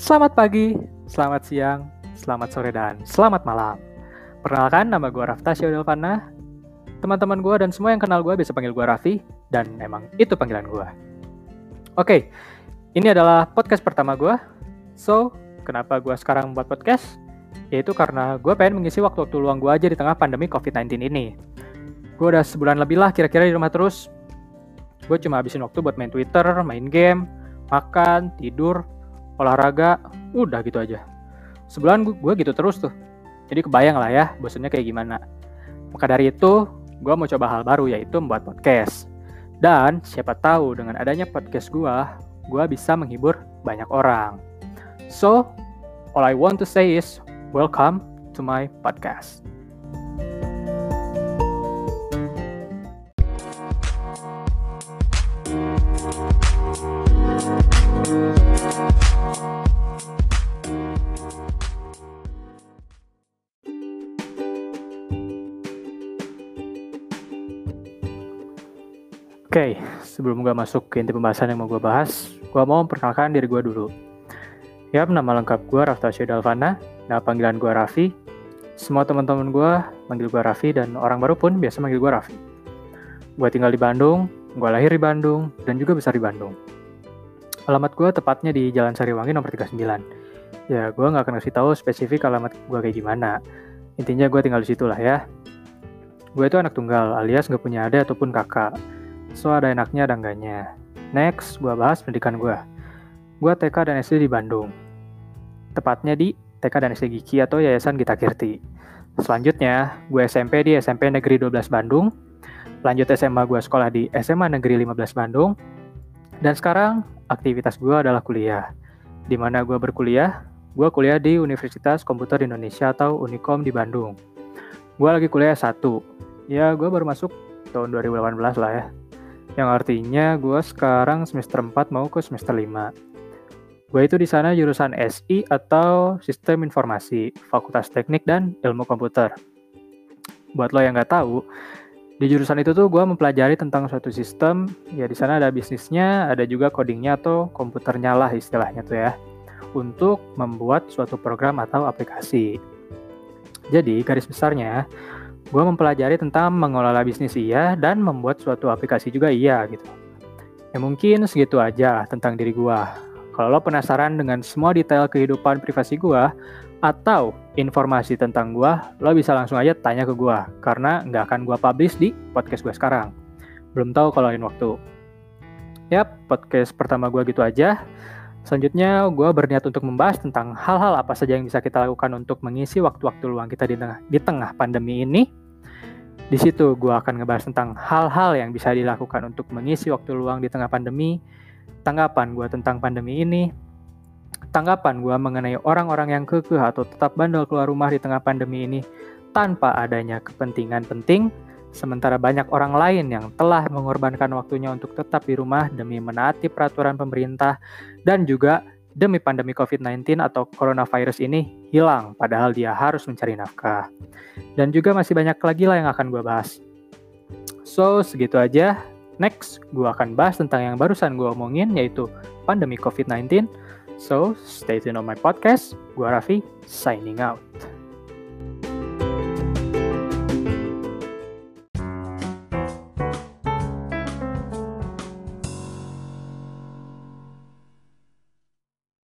Selamat pagi, selamat siang, selamat sore, dan selamat malam. Perkenalkan, nama gue Rafta Delvana. Teman-teman gue dan semua yang kenal gue bisa panggil gue Raffi, dan memang itu panggilan gue. Oke, ini adalah podcast pertama gue. So, kenapa gue sekarang membuat podcast? Yaitu karena gue pengen mengisi waktu-waktu luang gue aja di tengah pandemi COVID-19 ini. Gue udah sebulan lebih lah kira-kira di rumah terus. Gue cuma habisin waktu buat main Twitter, main game, makan, tidur, olahraga, udah gitu aja. Sebulan gue gitu terus tuh. Jadi kebayang lah ya, bosannya kayak gimana. Maka dari itu, gue mau coba hal baru yaitu membuat podcast. Dan siapa tahu dengan adanya podcast gue, gue bisa menghibur banyak orang. So, all I want to say is, welcome to my podcast. Oke, okay, sebelum gue masuk ke inti pembahasan yang mau gue bahas, gue mau memperkenalkan diri gue dulu. Ya, nama lengkap gue Raftasya Dalvana, nama panggilan gue Raffi. Semua teman-teman gue manggil gue Raffi dan orang baru pun biasa manggil gue Raffi. Gue tinggal di Bandung, gue lahir di Bandung, dan juga besar di Bandung. Alamat gue tepatnya di Jalan Sariwangi nomor 39. Ya, gue nggak akan kasih tahu spesifik alamat gue kayak gimana. Intinya gue tinggal di situ lah ya. Gue itu anak tunggal, alias nggak punya adik ataupun kakak So ada enaknya ada enggaknya. Next, gue bahas pendidikan gue. Gue TK dan SD di Bandung. Tepatnya di TK dan SD Giki atau Yayasan Gita Kirti. Selanjutnya, gue SMP di SMP Negeri 12 Bandung. Lanjut SMA gue sekolah di SMA Negeri 15 Bandung. Dan sekarang, aktivitas gue adalah kuliah. Di mana gue berkuliah? Gue kuliah di Universitas Komputer Indonesia atau Unikom di Bandung. Gue lagi kuliah satu. Ya, gue baru masuk tahun 2018 lah ya yang artinya gue sekarang semester 4 mau ke semester 5. Gue itu di sana jurusan SI atau Sistem Informasi, Fakultas Teknik dan Ilmu Komputer. Buat lo yang nggak tahu, di jurusan itu tuh gue mempelajari tentang suatu sistem, ya di sana ada bisnisnya, ada juga codingnya atau komputernya lah istilahnya tuh ya, untuk membuat suatu program atau aplikasi. Jadi garis besarnya, gue mempelajari tentang mengelola bisnis iya dan membuat suatu aplikasi juga iya gitu. Ya mungkin segitu aja tentang diri gue. Kalau lo penasaran dengan semua detail kehidupan privasi gue atau informasi tentang gue, lo bisa langsung aja tanya ke gue karena nggak akan gue publish di podcast gue sekarang. Belum tahu kalau lain waktu. Yap, podcast pertama gue gitu aja. Selanjutnya, gue berniat untuk membahas tentang hal-hal apa saja yang bisa kita lakukan untuk mengisi waktu-waktu luang kita di tengah, di tengah pandemi ini di situ gue akan ngebahas tentang hal-hal yang bisa dilakukan untuk mengisi waktu luang di tengah pandemi, tanggapan gue tentang pandemi ini, tanggapan gue mengenai orang-orang yang kekeh atau tetap bandel keluar rumah di tengah pandemi ini tanpa adanya kepentingan penting, sementara banyak orang lain yang telah mengorbankan waktunya untuk tetap di rumah demi menaati peraturan pemerintah dan juga demi pandemi COVID-19 atau coronavirus ini hilang, padahal dia harus mencari nafkah. Dan juga masih banyak lagi lah yang akan gue bahas. So, segitu aja. Next, gue akan bahas tentang yang barusan gue omongin, yaitu pandemi COVID-19. So, stay tuned on my podcast. Gue Raffi, signing out.